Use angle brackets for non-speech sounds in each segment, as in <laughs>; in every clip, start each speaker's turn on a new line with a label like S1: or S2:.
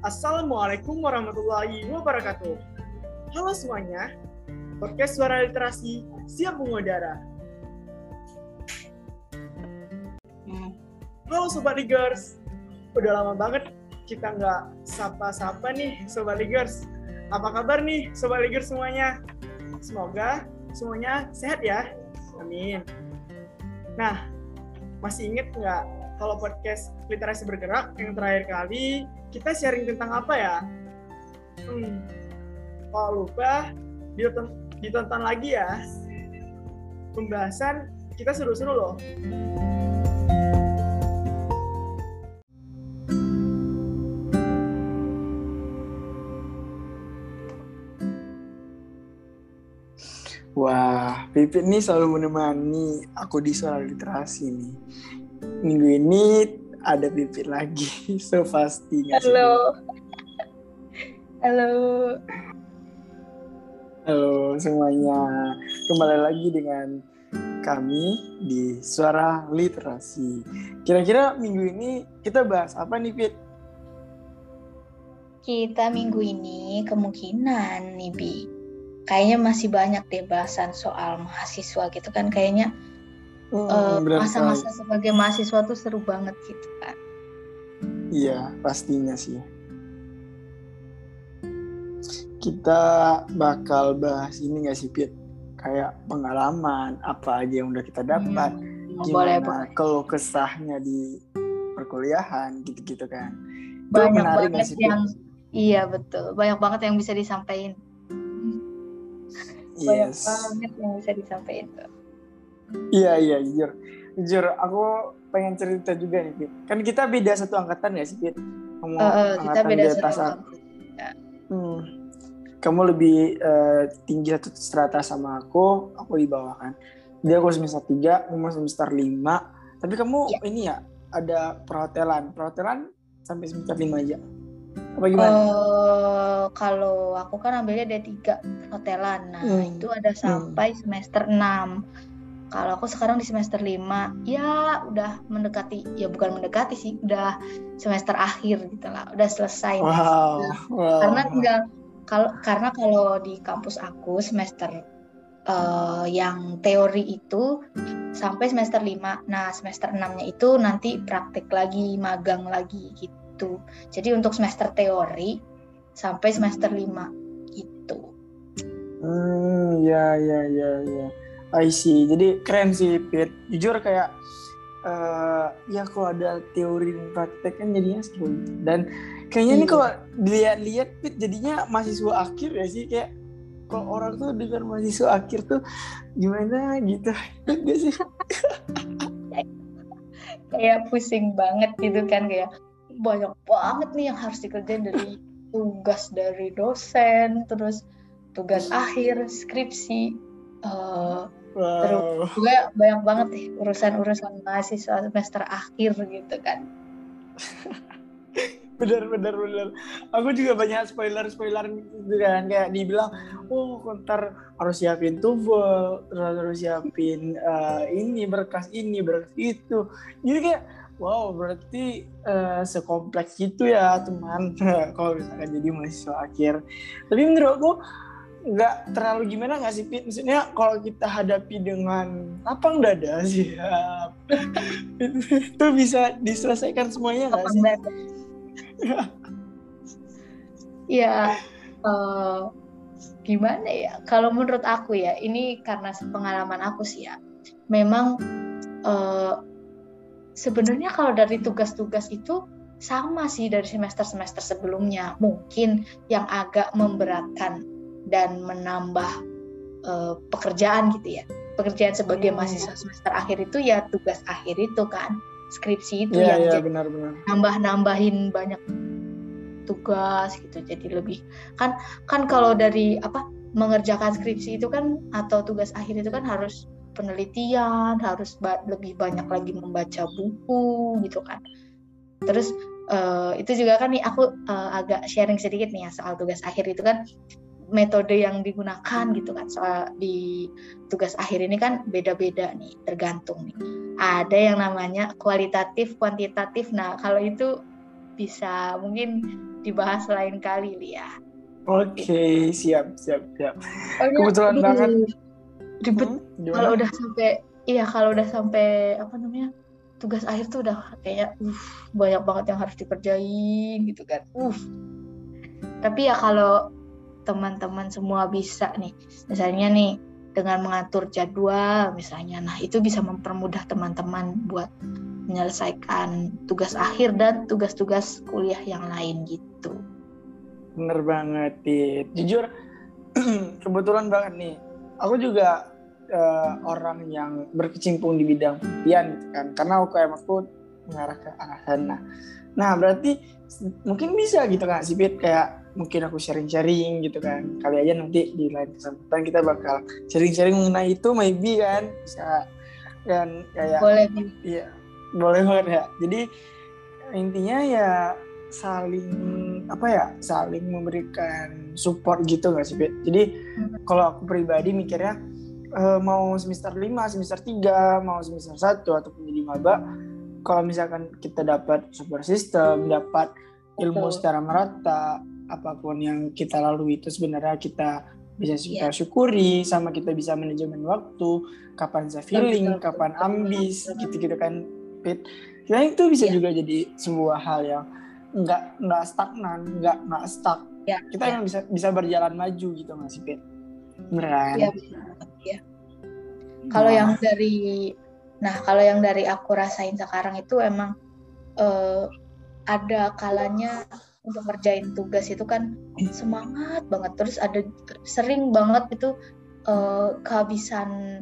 S1: Assalamualaikum warahmatullahi wabarakatuh. Halo semuanya, podcast Suara Literasi siap mengudara. Hmm. Halo Sobat Ligers, udah lama banget kita nggak sapa-sapa nih Sobat Ligers. Apa kabar nih Sobat Ligers semuanya? Semoga semuanya sehat ya. Amin. Nah, masih inget nggak kalau podcast literasi bergerak yang terakhir kali kita sharing tentang apa ya? Hmm, kalau lupa ditonton, ditonton lagi ya. Pembahasan kita seru-seru loh.
S2: Wah, Pipit nih selalu menemani aku di soal literasi nih minggu ini ada Pipit lagi, <laughs> so pasti.
S3: Halo. Halo.
S2: Halo semuanya, kembali lagi dengan kami di Suara Literasi. Kira-kira minggu ini kita bahas apa nih, Pit?
S3: Kita minggu ini kemungkinan nih, Bi. Kayaknya masih banyak deh bahasan soal mahasiswa gitu kan. Kayaknya hmm, masa-masa uh, sebagai mahasiswa tuh seru banget gitu kan.
S2: Iya, pastinya sih. Kita bakal bahas ini gak sih, Pit? Kayak pengalaman, apa aja yang udah kita dapat, hmm, gimana boleh, kalau kesahnya di perkuliahan, gitu-gitu kan.
S3: Banyak banget sih, yang, iya betul, banyak banget yang bisa disampaikan. Yes. Banyak banget yang bisa disampaikan tuh.
S2: Iya iya jujur jujur aku pengen cerita juga nih Pit. Kan kita beda satu angkatan ya sih Pit.
S3: Kamu uh, kita beda satu angkatan.
S2: Ya. Hmm. Kamu lebih uh, tinggi satu strata sama aku, aku di bawah kan. Dia aku semester 3, kamu semester 5. Tapi kamu ya. ini ya ada perhotelan. Perhotelan sampai semester 5 aja. Apa gimana?
S3: Uh, kalau aku kan ambilnya ada tiga hotelan. Nah, hmm. itu ada sampai hmm. semester 6 kalau aku sekarang di semester 5 ya udah mendekati ya bukan mendekati sih udah semester akhir gitu lah udah selesai.
S2: Wow, wow.
S3: karena tinggal kalau karena kalau di kampus aku semester uh, yang teori itu sampai semester 5 nah semester 6 nya itu nanti praktek lagi magang lagi gitu. Jadi untuk semester teori sampai semester 5 gitu.
S2: Hmm ya ya ya ya I see. Jadi keren sih, Pit. Jujur kayak uh, ya kalau ada teori dan praktek kan jadinya seru. Dan kayaknya iya. nih kalau dilihat-lihat Pit jadinya mahasiswa akhir ya sih kayak kalau orang tuh dengar mahasiswa akhir tuh gimana gitu. Gak sih? <laughs>
S3: kayak pusing banget gitu kan kayak banyak banget nih yang harus dikerjain dari tugas dari dosen terus tugas akhir skripsi uh, Wow. Terus gue banyak banget nih urusan-urusan mahasiswa semester akhir gitu kan. <laughs>
S2: bener bener bener. Aku juga banyak spoiler spoiler gitu kan kayak dibilang, oh ntar harus siapin tuval, terus harus siapin uh, ini berkas ini berkas itu. Jadi kayak wow berarti uh, sekompleks itu ya teman <laughs> kalau misalkan jadi mahasiswa akhir. Tapi menurutku nggak terlalu gimana nggak sih Pit? Maksudnya kalau kita hadapi dengan lapang dada <laughs> siap itu, bisa diselesaikan semuanya nggak sih? <laughs>
S3: ya uh, gimana ya? Kalau menurut aku ya ini karena pengalaman aku sih ya. Memang uh, sebenarnya kalau dari tugas-tugas itu sama sih dari semester-semester sebelumnya. Mungkin yang agak memberatkan dan menambah uh, pekerjaan gitu ya. Pekerjaan sebagai hmm. mahasiswa semester akhir itu ya tugas akhir itu kan. Skripsi itu
S2: yeah,
S3: yang
S2: yeah, benar, benar.
S3: nambah nambahin banyak tugas gitu. Jadi lebih kan kan kalau dari apa mengerjakan skripsi itu kan atau tugas akhir itu kan harus penelitian harus ba lebih banyak lagi membaca buku gitu kan. Terus uh, itu juga kan nih aku uh, agak sharing sedikit nih ya soal tugas akhir itu kan metode yang digunakan gitu kan soal di tugas akhir ini kan beda-beda nih tergantung nih. Ada yang namanya kualitatif kuantitatif. Nah kalau itu bisa mungkin dibahas lain kali ya.
S2: Oke, siap, siap, siap.
S3: Pokoknya,
S2: Kebetulan
S3: aduh,
S2: banget.
S3: Ribet.
S2: Hmm,
S3: kalau udah sampai iya kalau udah sampai apa namanya tugas akhir tuh udah kayak uh banyak banget yang harus dikerjain gitu kan. Uh. Tapi ya kalau teman-teman semua bisa nih misalnya nih dengan mengatur jadwal misalnya nah itu bisa mempermudah teman-teman buat menyelesaikan tugas akhir dan tugas-tugas kuliah yang lain gitu
S2: Bener banget, Tit. Jujur, <clears throat> kebetulan banget nih. Aku juga eh, orang yang berkecimpung di bidang penelitian gitu kan. Karena UKM aku mengarah ke arah sana. Nah, berarti mungkin bisa gitu kan, sih, Pit. Kayak mungkin aku sharing-sharing gitu kan. Kali aja nanti di lain kesempatan kita bakal sharing-sharing mengenai itu, maybe kan. Bisa kan kayak
S3: boleh
S2: Iya, boleh banget ya. Jadi intinya ya saling apa ya, saling memberikan support gitu nggak sih, Bet? Jadi kalau aku pribadi mikirnya eh, mau semester 5, semester 3, mau semester 1 ataupun jadi maba, kalau misalkan kita dapat support system, dapat ilmu
S3: Betul.
S2: secara merata, apa pun yang kita lalui itu sebenarnya kita bisa kita
S3: Iya.
S2: syukuri sama kita bisa manajemen waktu kapan saya feeling
S3: betul,
S2: kapan
S3: betul,
S2: ambis gitu-gitu kan Pit. Kira itu bisa
S3: Iya.
S2: juga jadi sebuah hal yang nggak nggak stagnan nggak nggak stuck
S3: ya
S2: kita
S3: ya.
S2: emang bisa bisa berjalan maju gitu nggak sih Pit beneran
S3: Iya, benar banget, ya. Kalau yang dari, nah kalau yang dari aku rasain sekarang itu emang eh, ada kalanya untuk ngerjain tugas itu kan semangat banget, terus ada sering banget itu eh, kehabisan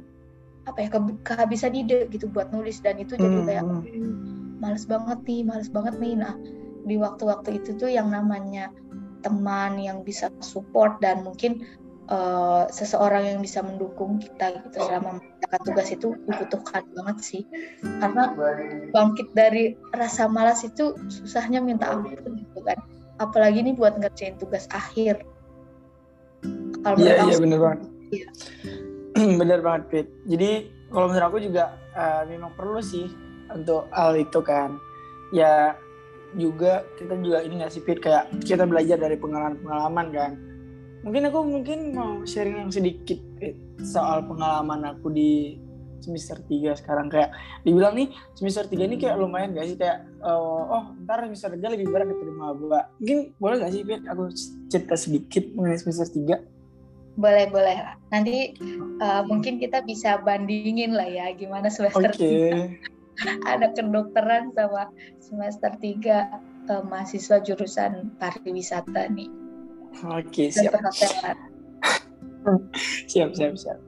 S3: apa ya ke- kehabisan ide gitu buat nulis dan itu jadi kayak
S2: hmm.
S3: "Hmm, males banget nih, males banget nih. Nah di waktu-waktu itu tuh yang namanya teman yang bisa support dan mungkin eh, seseorang yang bisa mendukung kita gitu selama mengerjakan tugas itu dibutuhkan banget sih karena bangkit dari rasa malas itu susahnya minta ampun gitu kan apalagi nih buat ngerjain tugas akhir kalau
S2: Iya iya bener banget.
S3: Iya. <clears throat>
S2: bener banget Pit. Jadi kalau menurut aku juga eh, memang perlu sih untuk hal itu kan. Ya juga kita juga ini nggak sih Pit kayak kita belajar dari pengalaman-pengalaman kan. Mungkin aku mungkin mau sharing yang sedikit Pit, soal pengalaman aku di semester 3 sekarang. Kayak dibilang nih semester 3 ini kayak lumayan gak sih? Kayak oh, oh ntar semester 3 lebih berat daripada maba mungkin boleh gak sih Pit aku cerita sedikit mengenai semester 3
S3: boleh boleh lah. Nanti eh, mungkin kita bisa bandingin lah ya gimana semester
S2: Oke, <laughs>
S3: ada kedokteran sama semester 3 eh, mahasiswa jurusan pariwisata nih.
S2: Oke
S3: dan
S2: siap, <laughs> siap, siap, siap.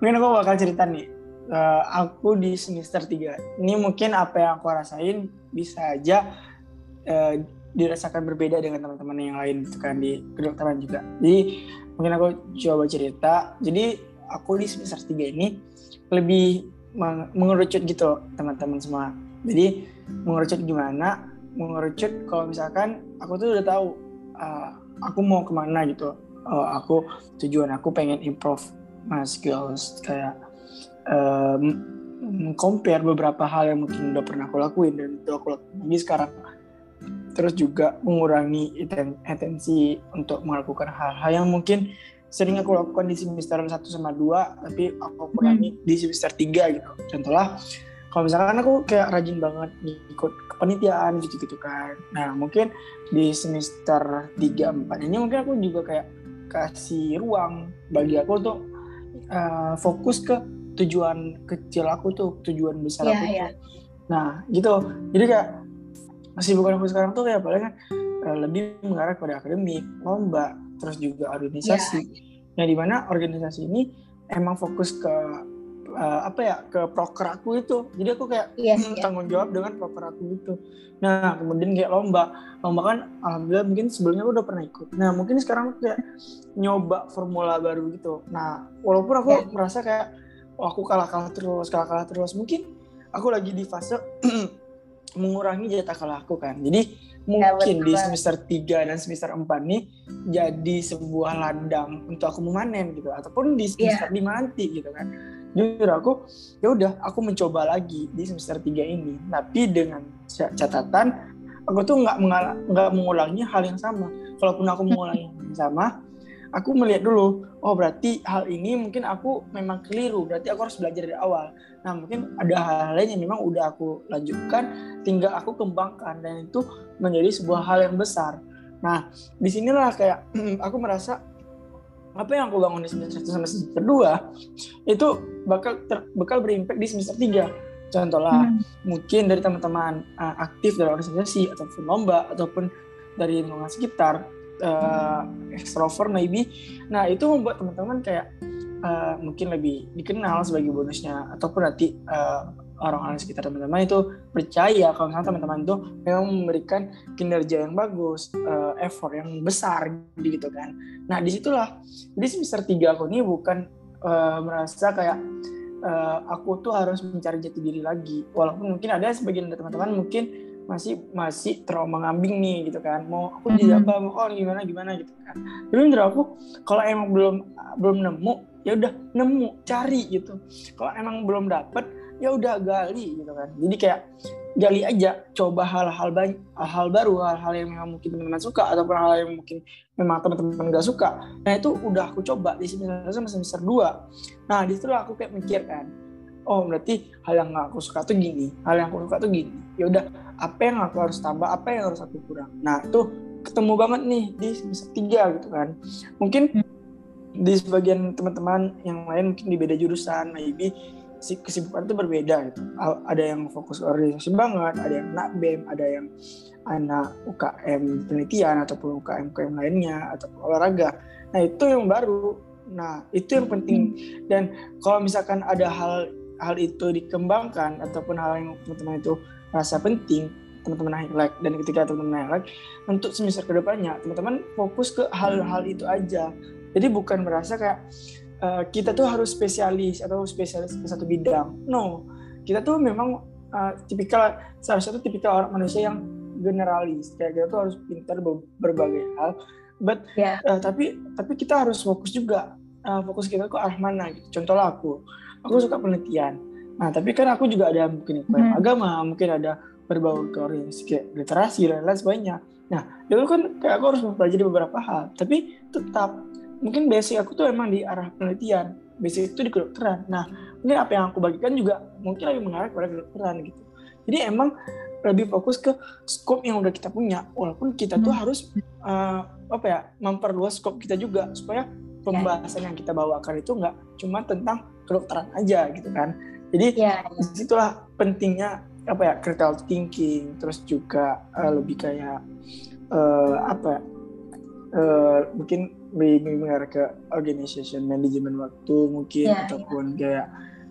S2: Mungkin aku bakal cerita nih, eh, aku di semester 3. Ini mungkin apa yang aku rasain bisa aja eh, dirasakan berbeda dengan teman-teman yang lain gitu kan di kedokteran juga. Jadi mungkin aku coba cerita. Jadi aku di semester 3 ini lebih meng- mengerucut gitu teman-teman semua. Jadi mengerucut gimana? Mengerucut kalau misalkan aku tuh udah tahu uh, aku mau ke mana gitu. Uh, aku tujuan aku pengen improve my skills kayak um, compare beberapa hal yang mungkin udah pernah aku lakuin dan itu aku lakuin lagi sekarang. Terus juga mengurangi aten- atensi untuk melakukan hal-hal yang mungkin sering aku lakukan di semester 1 sama 2 tapi aku kurangi di semester 3 gitu. Contohnya kalau misalkan aku kayak rajin banget ikut kepanitiaan gitu-gitu kan. Nah mungkin di semester 3 4 ini mungkin aku juga kayak kasih ruang bagi aku untuk uh, fokus ke tujuan kecil aku tuh tujuan besar
S3: Iya,
S2: aku
S3: iya.
S2: tuh. nah gitu jadi kayak kesibukan aku sekarang tuh kayak paling uh, lebih mengarah pada akademik lomba terus juga organisasi yang di mana organisasi ini emang fokus ke uh, apa ya ke proker aku itu jadi aku kayak
S3: Iya,
S2: hmm,
S3: iya.
S2: tanggung jawab dengan proker aku gitu nah kemudian kayak lomba lomba kan alhamdulillah mungkin sebelumnya aku udah pernah ikut nah mungkin sekarang aku kayak nyoba formula baru gitu nah walaupun aku
S3: Ya.
S2: merasa kayak oh, aku kalah kalah terus kalah kalah terus. Mungkin aku lagi di fase <clears throat> mengurangi jatah kalah aku kan. Jadi mungkin
S3: betul
S2: di semester 3 dan semester 4 nih jadi sebuah ladang untuk aku memanen gitu. Ataupun di
S3: Iya.
S2: semester 5 nanti gitu kan. Jujur aku ya udah aku mencoba lagi di semester 3 ini. Tapi dengan ca- catatan aku tuh nggak nggak mengulangi hal yang sama. Kalaupun aku mengulangi hal yang sama aku melihat dulu oh berarti hal ini mungkin aku memang keliru berarti aku harus belajar dari awal. Nah mungkin ada hal lain yang memang udah aku lanjutkan tinggal aku kembangkan dan itu menjadi sebuah hal yang besar. Nah di sinilah kayak <clears throat> aku merasa apa yang aku bangun di semester 1 sampai semester 2 itu bakal ter, bakal berimpact di semester 3 contohlah hmm. mungkin dari teman-teman uh, aktif dalam organisasi ataupun lomba ataupun dari lingkungan sekitar uh, extrovert maybe nah itu membuat teman-teman kayak uh, mungkin lebih dikenal sebagai bonusnya ataupun nanti uh, orang-orang sekitar teman-teman itu percaya kalau misalnya teman-teman itu memang memberikan kinerja yang bagus, uh, effort yang besar gitu kan. Nah di situlah, jadi semester tiga aku ini bukan uh, merasa kayak uh, aku tuh harus mencari jati diri lagi. Walaupun mungkin ada sebagian dari teman-teman mungkin masih masih trauma ngambing nih gitu kan. Mau aku jadi apa mau oh gimana gimana gitu kan. Tapi menurut aku kalau emang belum belum nemu ya udah nemu cari gitu. Kalau emang belum dapet ya udah gali gitu kan. Jadi kayak gali aja coba hal-hal banyak hal-hal baru hal-hal yang memang mungkin teman-teman suka ataupun hal, hal yang mungkin memang teman-teman gak suka. Nah itu udah aku coba di semester semester semester dua. Nah di situ aku kayak mikir kan oh berarti hal yang aku suka tuh gini hal yang aku suka tuh gini. Ya udah apa yang aku harus tambah apa yang harus aku kurang. Nah itu ketemu banget nih di semester tiga gitu kan. Mungkin hmm. di sebagian teman-teman yang lain mungkin di beda jurusan maybe si kesibukan itu berbeda gitu. Ada yang fokus organisasi banget ada yang anak bem ada yang anak UKM penelitian ataupun UKM UKM lainnya atau olahraga. Nah itu yang baru. Nah itu yang penting. Dan kalau misalkan ada hal hal itu dikembangkan ataupun hal yang teman-teman itu rasa penting teman-teman highlight dan ketika teman-teman highlight untuk semester ke depannya teman-teman fokus ke hal-hal itu aja. Jadi bukan merasa kayak uh, kita tuh harus spesialis atau spesialis ke satu bidang. No. Kita tuh memang uh, tipikal salah satu tipikal orang manusia yang generalis. Kayak kita tuh harus pintar berbagai hal. But yeah. uh, tapi tapi kita harus fokus juga. Uh, fokus kita ke arah mana gitu. Contoh lah aku. Aku suka penelitian nah tapi kan aku juga ada mungkin hmm. agama mungkin ada berbau ke orientasi kayak literasi dan lain sebagainya. Nah itu kan kayak aku harus mempelajari beberapa hal tapi tetap mungkin basic aku tuh emang di arah penelitian basic itu di kedokteran. Nah mungkin apa yang aku bagikan juga mungkin lebih mengarah kepada kedokteran gitu. Jadi emang lebih fokus ke scope yang udah kita punya walaupun kita tuh hmm. harus uh, apa ya memperluas scope kita juga supaya pembahasan yang kita bawakan itu nggak cuma tentang kedokteran aja gitu kan jadi ya, ya. di situlah pentingnya apa ya critical thinking terus juga uh, lebih kayak uh, apa uh, mungkin lebih mengarah ke organization manajemen waktu mungkin ya, ataupun ya. kayak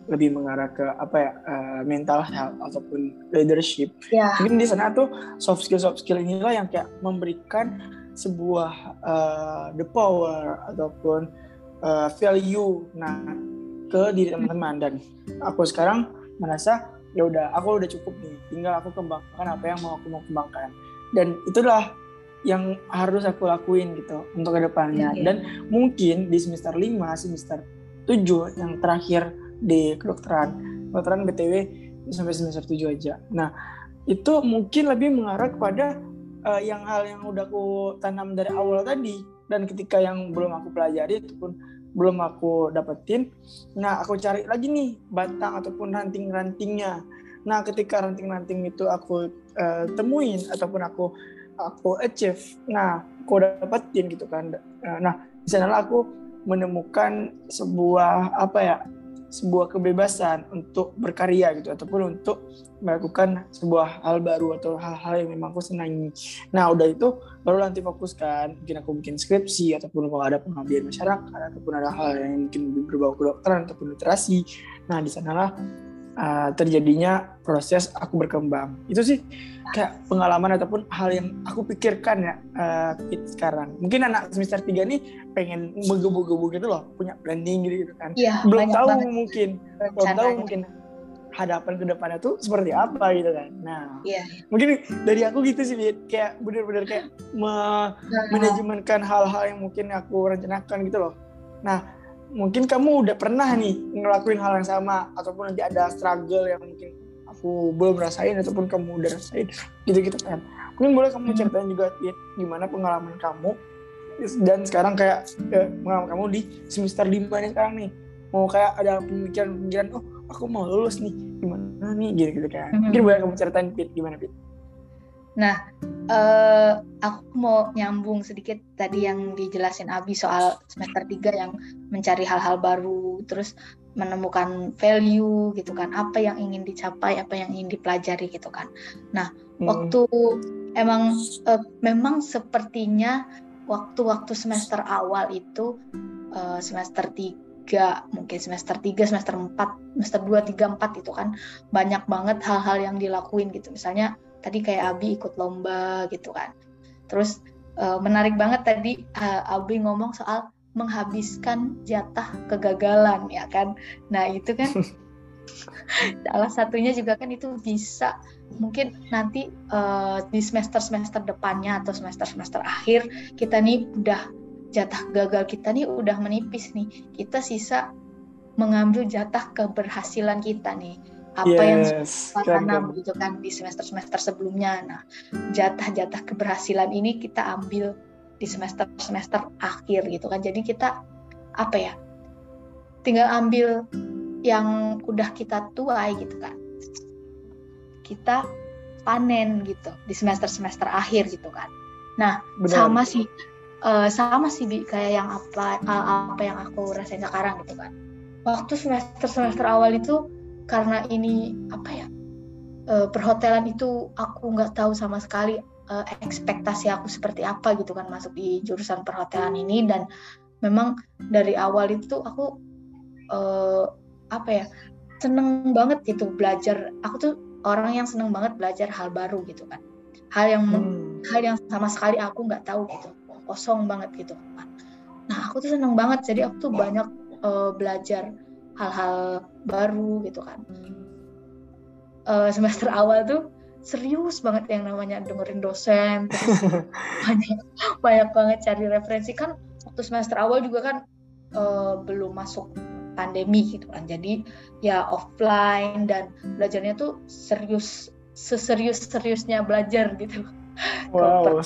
S2: lebih mengarah ke apa ya uh, mental health ataupun leadership ya. mungkin di sana tuh soft skill soft skill inilah yang kayak memberikan sebuah uh, the power ataupun uh, value nah ke diri teman-teman. Dan aku sekarang merasa ya udah aku udah cukup nih tinggal aku kembangkan apa yang mau aku mau kembangkan. Dan itulah yang harus aku lakuin gitu untuk ke depannya. Okay. dan mungkin di semester 5 semester 7 yang terakhir di kedokteran kedokteran BTW sampai semester 7 aja. Nah itu mungkin lebih mengarah kepada uh, yang hal yang udah aku tanam dari awal tadi dan ketika yang belum aku pelajari itu pun belum aku dapetin. Nah aku cari lagi nih batang ataupun ranting-rantingnya. Nah ketika ranting-ranting itu aku uh, temuin ataupun aku aku achieve nah aku dapetin gitu kan. Nah di sana aku menemukan sebuah apa ya sebuah kebebasan untuk berkarya gitu ataupun untuk melakukan sebuah hal baru atau hal-hal yang memang aku senangi. Nah udah itu baru nanti fokuskan mungkin aku bikin skripsi ataupun kalau ada pengabdian masyarakat ataupun ada hal yang mungkin berbau kedokteran ataupun literasi. Nah di sanalah uh, terjadinya proses aku berkembang. Itu sih kayak pengalaman ataupun hal yang aku pikirkan ya uh, sekarang. Mungkin anak semester 3 nih pengen menggebu-gebu gitu loh, punya planning gitu, gitu kan. Ya, belum tahu banget. mungkin, Rencana. belum tahu mungkin hadapan ke depannya tuh seperti apa gitu kan. Nah, ya. mungkin dari aku gitu sih, kayak bener-bener kayak me nah. manajemenkan hal-hal yang mungkin aku rencanakan gitu loh. Nah, mungkin kamu udah pernah nih ngelakuin hal yang sama ataupun nanti ada struggle yang mungkin aku belum rasain ataupun kamu udah rasain gitu-gitu kan. Mungkin boleh kamu
S3: Hmm.
S2: ceritain juga Pit, gimana pengalaman kamu dan sekarang kayak eh, pengalaman kamu di semester lima nih sekarang nih. Mau kayak ada pemikiran-pemikiran oh aku mau lulus nih gimana nih? Gitu gitu kan.
S3: Hmm.
S2: mungkin boleh kamu ceritain Pit gimana Pit
S3: eh aku mau nyambung sedikit tadi yang dijelasin Abi soal semester 3 yang mencari hal-hal baru, terus menemukan value gitu kan, apa yang ingin dicapai, apa yang ingin dipelajari gitu kan.
S2: Hmm.
S3: Waktu emang eh, memang sepertinya waktu-waktu semester awal itu eh, semester 3, mungkin semester 3, semester 4, semester 2, 3, 4 itu kan banyak banget hal-hal yang dilakuin gitu. Misalnya tadi kayak Abi ikut lomba gitu kan. Terus eh, menarik banget tadi eh, Abi ngomong soal menghabiskan jatah kegagalan ya kan. Nah, itu kan <laughs> salah satunya juga kan itu bisa mungkin nanti eh, di semester-semester depannya atau semester-semester akhir kita nih udah jatah gagal kita nih udah menipis nih. Kita sisa mengambil jatah keberhasilan kita nih. Apa yang
S2: yes keren,
S3: tanam gitu kan di semester-semester sebelumnya. Nah, jatah-jatah keberhasilan ini kita ambil di semester-semester akhir gitu kan. Jadi kita apa ya? Tinggal ambil yang udah kita tuai gitu kan. Kita panen gitu di semester-semester akhir gitu kan. Nah,
S2: Benar.
S3: sama sih eh, sama sih Bi, kayak yang apa apa yang aku rasain sekarang gitu kan. Waktu semester-semester awal itu karena ini apa ya eh, perhotelan itu aku nggak tahu sama sekali eh, ekspektasi aku seperti apa gitu kan masuk di jurusan perhotelan ini. Dan memang dari awal itu aku eh, apa ya seneng banget gitu belajar. Aku tuh orang yang seneng banget belajar hal baru gitu kan. Hal yang
S2: Hmm.
S3: hal yang sama sekali aku nggak tahu gitu kosong banget gitu nah aku tuh seneng banget. Jadi aku tuh banyak eh, belajar hal-hal baru gitu kan. Eh, semester <laughs> awal tuh serius banget yang namanya dengerin dosen <laughs> banyak banyak banget cari referensi. Kan waktu semester awal juga kan eh, belum masuk pandemi gitu kan. Jadi ya offline dan belajarnya tuh serius seserius seriusnya belajar gitu.
S2: Wow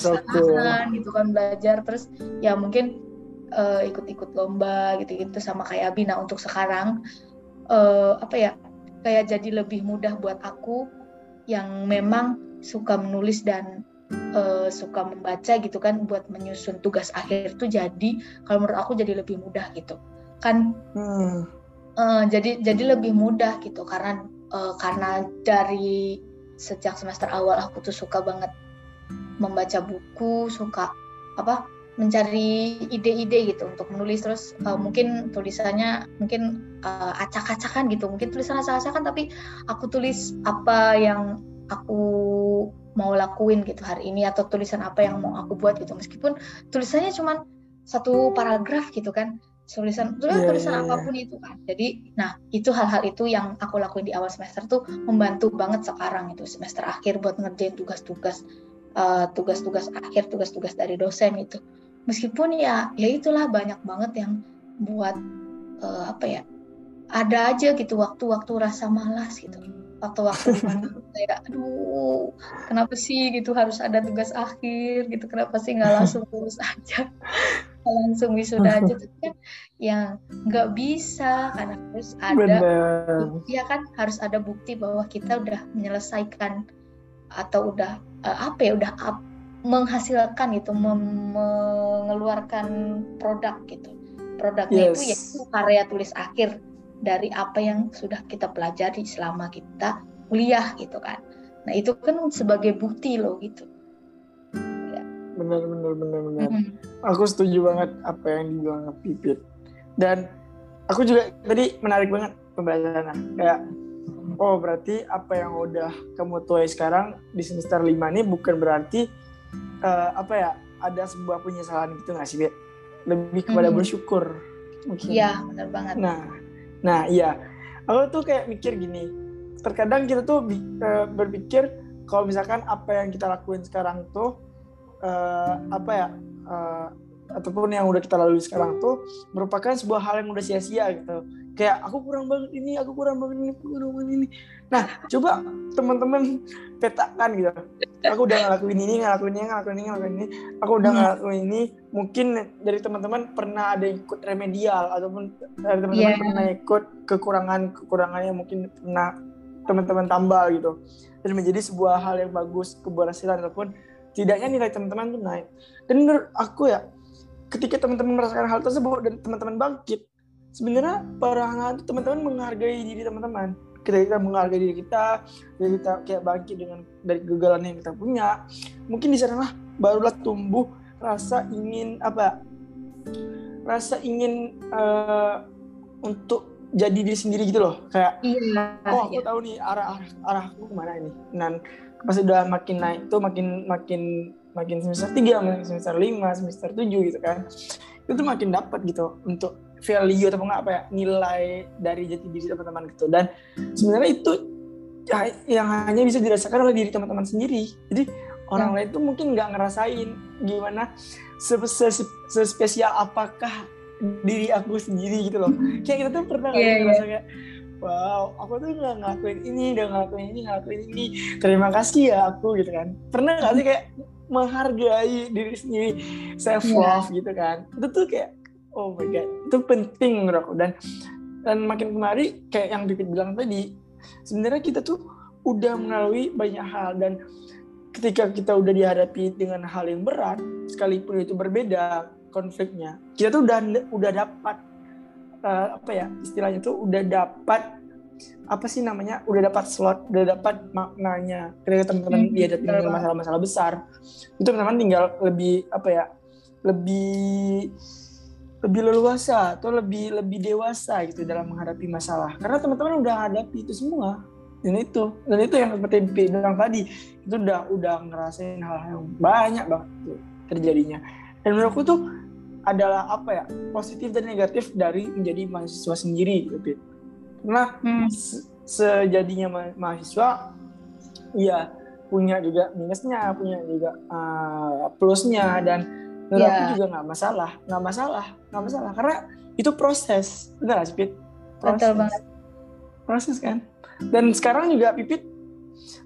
S3: gitu kan belajar. Terus ya mungkin eh, ikut-ikut lomba gitu-gitu sama kayak Abi nah untuk sekarang eh, apa ya kayak jadi lebih mudah buat aku yang memang suka menulis dan eh, suka membaca gitu kan buat menyusun tugas akhir tuh jadi kalau menurut aku jadi lebih mudah gitu kan
S2: Hmm.
S3: Eh, jadi jadi lebih mudah gitu karena eh, karena dari sejak semester awal aku tuh suka banget membaca buku suka apa mencari ide-ide gitu untuk menulis. Terus eh, mungkin tulisannya mungkin eh, acak-acakan gitu. Mungkin tulisan acak-acakan tapi aku tulis apa yang aku mau lakuin gitu hari ini atau tulisan apa yang mau aku buat gitu. Meskipun tulisannya cuma satu paragraf gitu kan. Tulisan tulisan,
S2: Iya,
S3: tulisan
S2: iya, iya.
S3: apa pun itu kan. Jadi nah itu hal-hal itu yang aku lakuin di awal semester tuh membantu banget sekarang itu semester akhir buat ngerjain tugas-tugas eh, tugas-tugas akhir tugas-tugas dari dosen itu meskipun ya ya itulah banyak banget yang buat eh, apa ya ada aja gitu waktu-waktu rasa malas gitu. Waktu-waktu <laughs> di mana kayak aduh kenapa sih gitu harus ada tugas akhir gitu kenapa sih nggak langsung <laughs> lulus aja? Langsung wisuda aja. <laughs> Tapi kan yang nggak bisa karena harus ada
S2: benar
S3: Iya kan harus ada bukti bahwa kita udah menyelesaikan atau udah eh, apa ya udah up- menghasilkan gitu mem- mengeluarkan produk gitu. Produknya itu
S2: Yes.
S3: yaitu karya tulis akhir dari apa yang sudah kita pelajari selama kita kuliah gitu kan. Nah itu kan sebagai bukti loh gitu.
S2: Benar benar benar benar.
S3: Mhm.
S2: aku setuju banget apa yang dibilang Pipit. Dan aku juga tadi menarik banget pembahasannya. Kayak oh berarti apa yang udah kamu tuai sekarang di semester 5 ini bukan berarti eh, apa ya ada sebuah penyesalan gitu nggak sih lebih kepada bersyukur mungkin
S3: iya benar banget
S2: Nah, nah iya. Aku tuh kayak mikir gini. Terkadang kita tuh eh, berpikir kalau misalkan apa yang kita lakuin sekarang tuh eh, apa ya eh, ataupun yang udah kita lalui sekarang tuh merupakan sebuah hal yang udah sia-sia gitu. Kayak aku kurang banget ini aku kurang banget ini aku kurang banget ini. Nah coba teman-teman petakan gitu. Aku udah ngelakuin ini ngelakuin ini ngelakuin ini ngelakuin ini. Aku udah
S3: Hmm.
S2: ngelakuin ini mungkin dari teman-teman pernah ada yang ikut remedial ataupun dari teman-teman
S3: Iya.
S2: pernah ikut kekurangan kekurangannya mungkin pernah teman-teman tambah gitu. Dan menjadi sebuah hal yang bagus keberhasilan ataupun tidaknya nilai teman-teman tuh naik. Dan menurut aku ya ketika teman-teman merasakan hal tersebut dan teman-teman bangkit sebenarnya perangan itu teman-teman menghargai diri teman-teman. Ketika kita menghargai diri kita ketika kita kayak bangkit dengan dari kegagalan yang kita punya mungkin di sanalah barulah tumbuh rasa ingin apa? Rasa ingin eh, untuk jadi diri sendiri gitu loh. Kayak
S3: iya
S2: oh aku
S3: iya.
S2: tahu nih arah arah arahku ke mana ini. Dan pas udah makin naik tuh makin makin makin semester 3, makin semester 5, semester 7 gitu kan itu tuh makin dapat gitu untuk value atau enggak apa ya nilai dari jati diri teman-teman gitu. Dan sebenarnya itu ya- yang hanya bisa dirasakan oleh diri teman-teman sendiri. Jadi orang lain tuh mungkin nggak ngerasain gimana se- se- sespesial apakah diri aku sendiri gitu loh. Kayak kita tuh pernah
S3: Iya,
S2: sih
S3: iya.
S2: ngerasa kayak wow aku tuh nggak ngelakuin ini udah ngelakuin ini ngelakuin ini. Terima kasih ya aku gitu kan. Pernah nggak sih kayak menghargai diri sendiri self love gitu kan. Itu tuh kayak oh my god itu penting menurut aku dan dan makin kemari kayak yang Pipit bilang tadi sebenarnya kita tuh udah melalui banyak hal. Dan ketika kita udah dihadapi dengan hal yang berat sekalipun itu berbeda konfliknya kita tuh udah udah dapat eh, apa ya istilahnya tuh udah dapat apa sih namanya udah dapat slot udah dapat maknanya. Ketika teman-teman
S3: Hmm,
S2: dihadapi
S3: betul.
S2: dengan masalah-masalah besar itu teman-teman tinggal lebih apa ya lebih lebih leluasa atau lebih lebih dewasa gitu dalam menghadapi masalah. Karena teman-teman udah hadapi itu semua. Dan itu dan itu yang seperti bilang tadi itu udah udah ngerasain hal yang banyak banget tuh terjadinya. Dan menurutku tuh adalah apa ya positif dan negatif dari menjadi mahasiswa sendiri gitu. Karena
S3: Hmm.
S2: se- sejadinya ma- mahasiswa ya punya juga minusnya punya juga uh, plusnya dan menurut
S3: Ya.
S2: aku juga nggak masalah nggak masalah nggak masalah karena itu proses benar nggak sih Pit?
S3: Betul banget.
S2: proses kan dan sekarang juga Pipit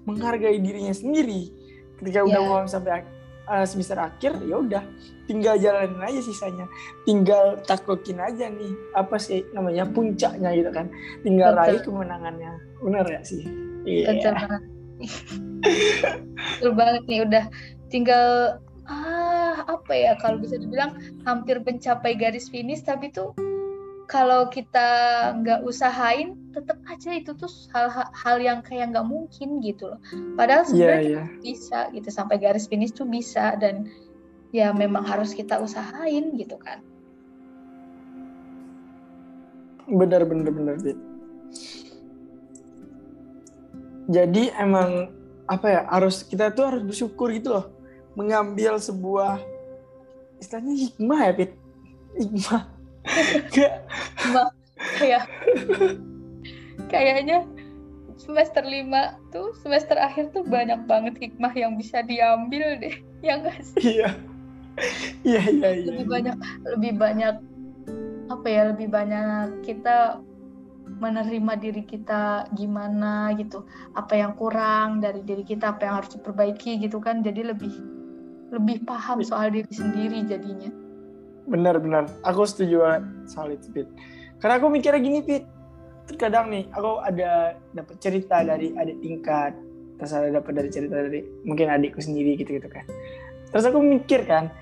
S2: menghargai dirinya sendiri ketika udah
S3: Ya.
S2: mau sampai uh, semester akhir ya udah tinggal jalanin aja sisanya tinggal taklukin aja nih apa sih namanya puncaknya gitu kan tinggal
S3: Betul.
S2: raih kemenangannya benar ya sih iya
S3: Betul banget. <laughs> Betul banget nih udah tinggal ah apa ya kalau bisa dibilang hampir mencapai garis finish tapi tuh kalau kita nggak usahain tetap aja itu tuh hal hal yang kayak nggak mungkin gitu loh. Padahal
S2: iya
S3: sebenarnya
S2: iya
S3: kita bisa gitu sampai garis finish tuh bisa dan ya memang harus kita usahain gitu kan.
S2: benar benar benar jadi emang apa ya harus kita tuh harus bersyukur gitu loh mengambil sebuah istilahnya hikmah ya Pit hikmah kayak <laughs>
S3: Cuma kayak kayaknya semester 5 tuh semester akhir tuh banyak banget hikmah yang bisa diambil deh. Ya enggak sih?
S2: iya iya iya iya
S3: Lebih banyak lebih banyak apa ya? Lebih banyak kita menerima diri kita gimana gitu. Apa yang kurang dari diri kita, apa yang harus diperbaiki gitu kan. Jadi lebih lebih paham soal diri sendiri jadinya.
S2: benar-benar aku setuju banget soal itu Pit. Karena aku mikirnya gini Pit. Terkadang nih aku ada dapat cerita dari adik tingkat terus ada dapat dari cerita dari mungkin adikku sendiri gitu gitu kan. Terus aku mikir kan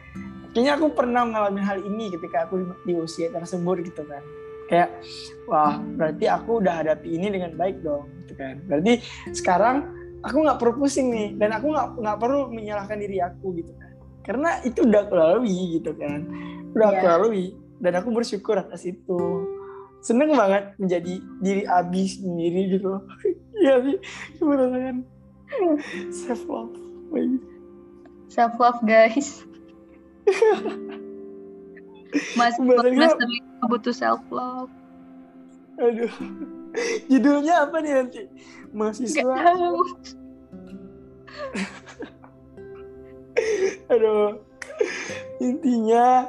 S2: kayaknya aku pernah mengalami hal ini ketika aku di usia tersebut gitu kan. Kayak wah berarti aku udah hadapi ini dengan baik dong gitu kan. Berarti sekarang aku nggak perlu pusing nih dan aku nggak nggak perlu menyalahkan diri aku gitu kan karena itu udah aku lalui gitu kan udah aku
S3: Iya.
S2: lalui dan aku bersyukur atas itu seneng banget menjadi diri Abi sendiri gitu iya sih merasakan self love
S3: Self love guys. Semester lima butuh self love.
S2: aduh <laughs> judulnya apa nih nanti
S3: Gak
S2: mahasiswa
S3: tahu. <laughs>
S2: aduh intinya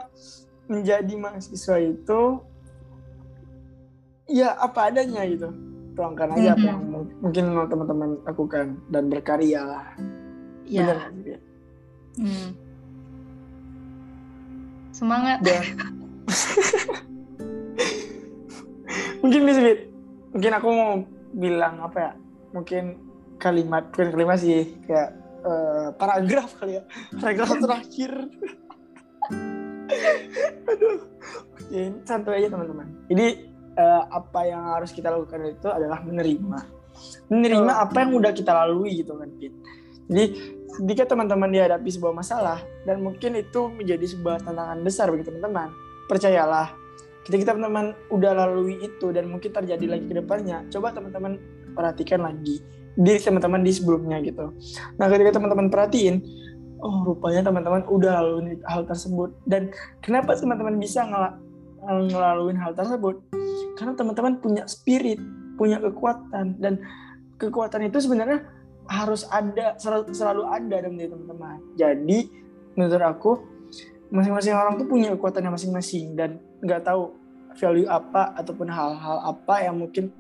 S2: menjadi mahasiswa itu ya apa adanya gitu tuangkan aja apa
S3: Mhm.
S2: yang mu- mungkin teman-teman lakukan dan berkarya lah
S3: Ya.
S2: Fit?
S3: Hmm. Semangat.
S2: dan <laughs> mungkin bisa. Mungkin aku mau bilang apa ya? Mungkin kalimat bukan kalimat sih kayak eh, paragraf kali ya. Paragraf <laughs> terakhir. Aduh oke santai aja teman-teman. Jadi eh, apa yang harus kita lakukan itu adalah menerima. Menerima
S3: Betul.
S2: apa yang udah kita lalui gitu kan Fit. jadi jika teman-teman dihadapi sebuah masalah dan mungkin itu menjadi sebuah tantangan besar bagi teman-teman percayalah ketika teman-teman udah lalui itu dan mungkin terjadi lagi ke depannya coba teman-teman perhatikan lagi diri teman-teman di sebelumnya gitu. Nah ketika teman-teman perhatiin oh rupanya teman-teman udah lalui hal tersebut. Dan kenapa teman-teman bisa ngel- ngelaluin hal tersebut? Karena teman-teman punya spirit punya kekuatan. Dan kekuatan itu sebenarnya harus ada selalu, selalu ada dalam diri teman-teman. Jadi menurut aku masing-masing orang tuh punya kekuatannya masing-masing. Dan nggak tahu value apa ataupun hal-hal apa yang mungkin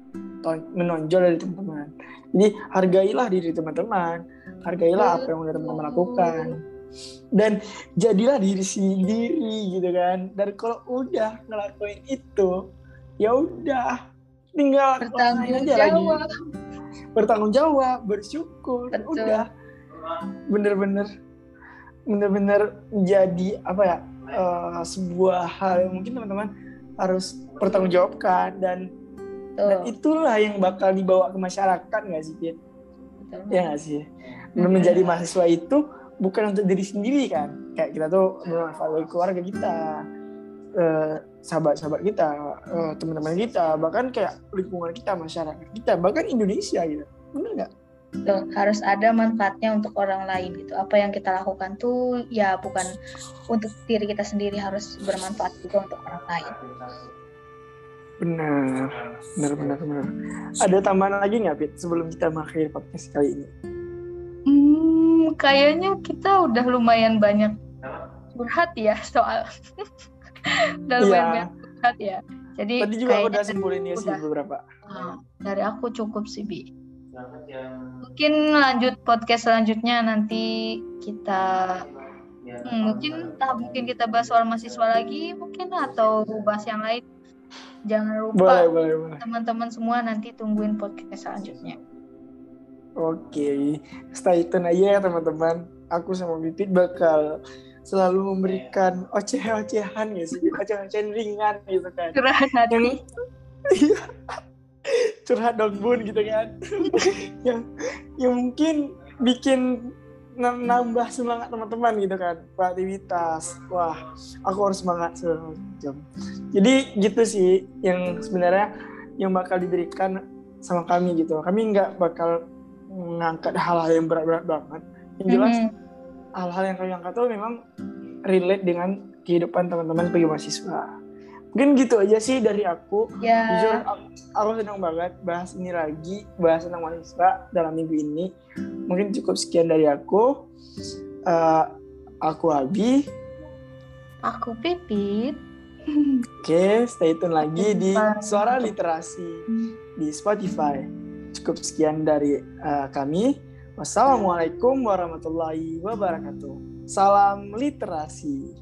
S2: menonjol dari teman-teman. Jadi hargailah diri teman-teman, hargailah apa yang udah teman-teman lakukan. Dan jadilah diri sendiri gitu kan. Dan kalau udah ngelakuin itu, ya udah tinggal
S3: Bertanggung
S2: aja lagi.
S3: jawab.
S2: Bertanggung jawab, bersyukur, dan
S3: Betul.
S2: udah bener-bener bener-bener jadi apa ya eh, sebuah hal yang mungkin teman-teman harus pertanggungjawabkan dan dan itulah yang bakal dibawa ke masyarakat nggak sih
S3: betul.
S2: Ya nggak sih? Dan menjadi mahasiswa itu bukan untuk diri sendiri kan? Kayak kita tuh bermanfaat bagi keluarga kita, eh, sahabat-sahabat kita, eh, teman-teman kita, bahkan kayak lingkungan kita, masyarakat kita, bahkan Indonesia gitu. Bener nggak?
S3: Betul. harus ada manfaatnya untuk orang lain gitu. Apa yang kita lakukan tuh ya bukan untuk diri kita sendiri harus bermanfaat juga untuk orang lain.
S2: Benar, benar, benar, benar. Ada tambahan lagi nggak, Fit, sebelum kita mengakhiri podcast kali ini?
S3: Hmm, kayaknya kita udah lumayan banyak curhat ya soal <laughs> udah lumayan
S2: Iya.
S3: banyak curhat ya. Jadi
S2: Tadi juga aku udah simpulin ya sih beberapa.
S3: Ah, dari aku cukup sih Bi. Mungkin lanjut podcast selanjutnya nanti kita hmm, mungkin entah mungkin kita bahas soal mahasiswa lagi mungkin atau bahas yang lain. Jangan lupa
S2: boleh, boleh.
S3: teman-teman semua nanti tungguin podcast selanjutnya.
S2: Oke, stay tune aja ya teman-teman. Aku sama Bipit bakal selalu memberikan oceh-ocehan ya sih, oceh-ocehan ringan gitu kan.
S3: Curhat hati.
S2: Yang. Curhat dong bun gitu kan. yang <laughs> yang mungkin bikin nam- nambah semangat teman-teman gitu kan. Kreativitas. Wah aku harus semangat macam. Jadi gitu sih yang sebenarnya yang bakal diberikan sama kami gitu. Kami nggak bakal mengangkat hal-hal yang berat-berat banget. Yang jelas
S3: Mhm.
S2: hal-hal yang kami angkat tuh memang relate dengan kehidupan teman-teman sebagai mahasiswa mungkin gitu aja sih dari aku.
S3: Ya.
S2: jujur aku, aku senang banget bahas ini lagi bahas tentang mahasiswa dalam minggu ini. Mungkin cukup sekian dari aku. Eh, aku Abi.
S3: Aku Pipit.
S2: oke stay tune lagi di suara literasi di Spotify. Cukup sekian dari eh, kami. Wassalamualaikum warahmatullahi wabarakatuh. Salam literasi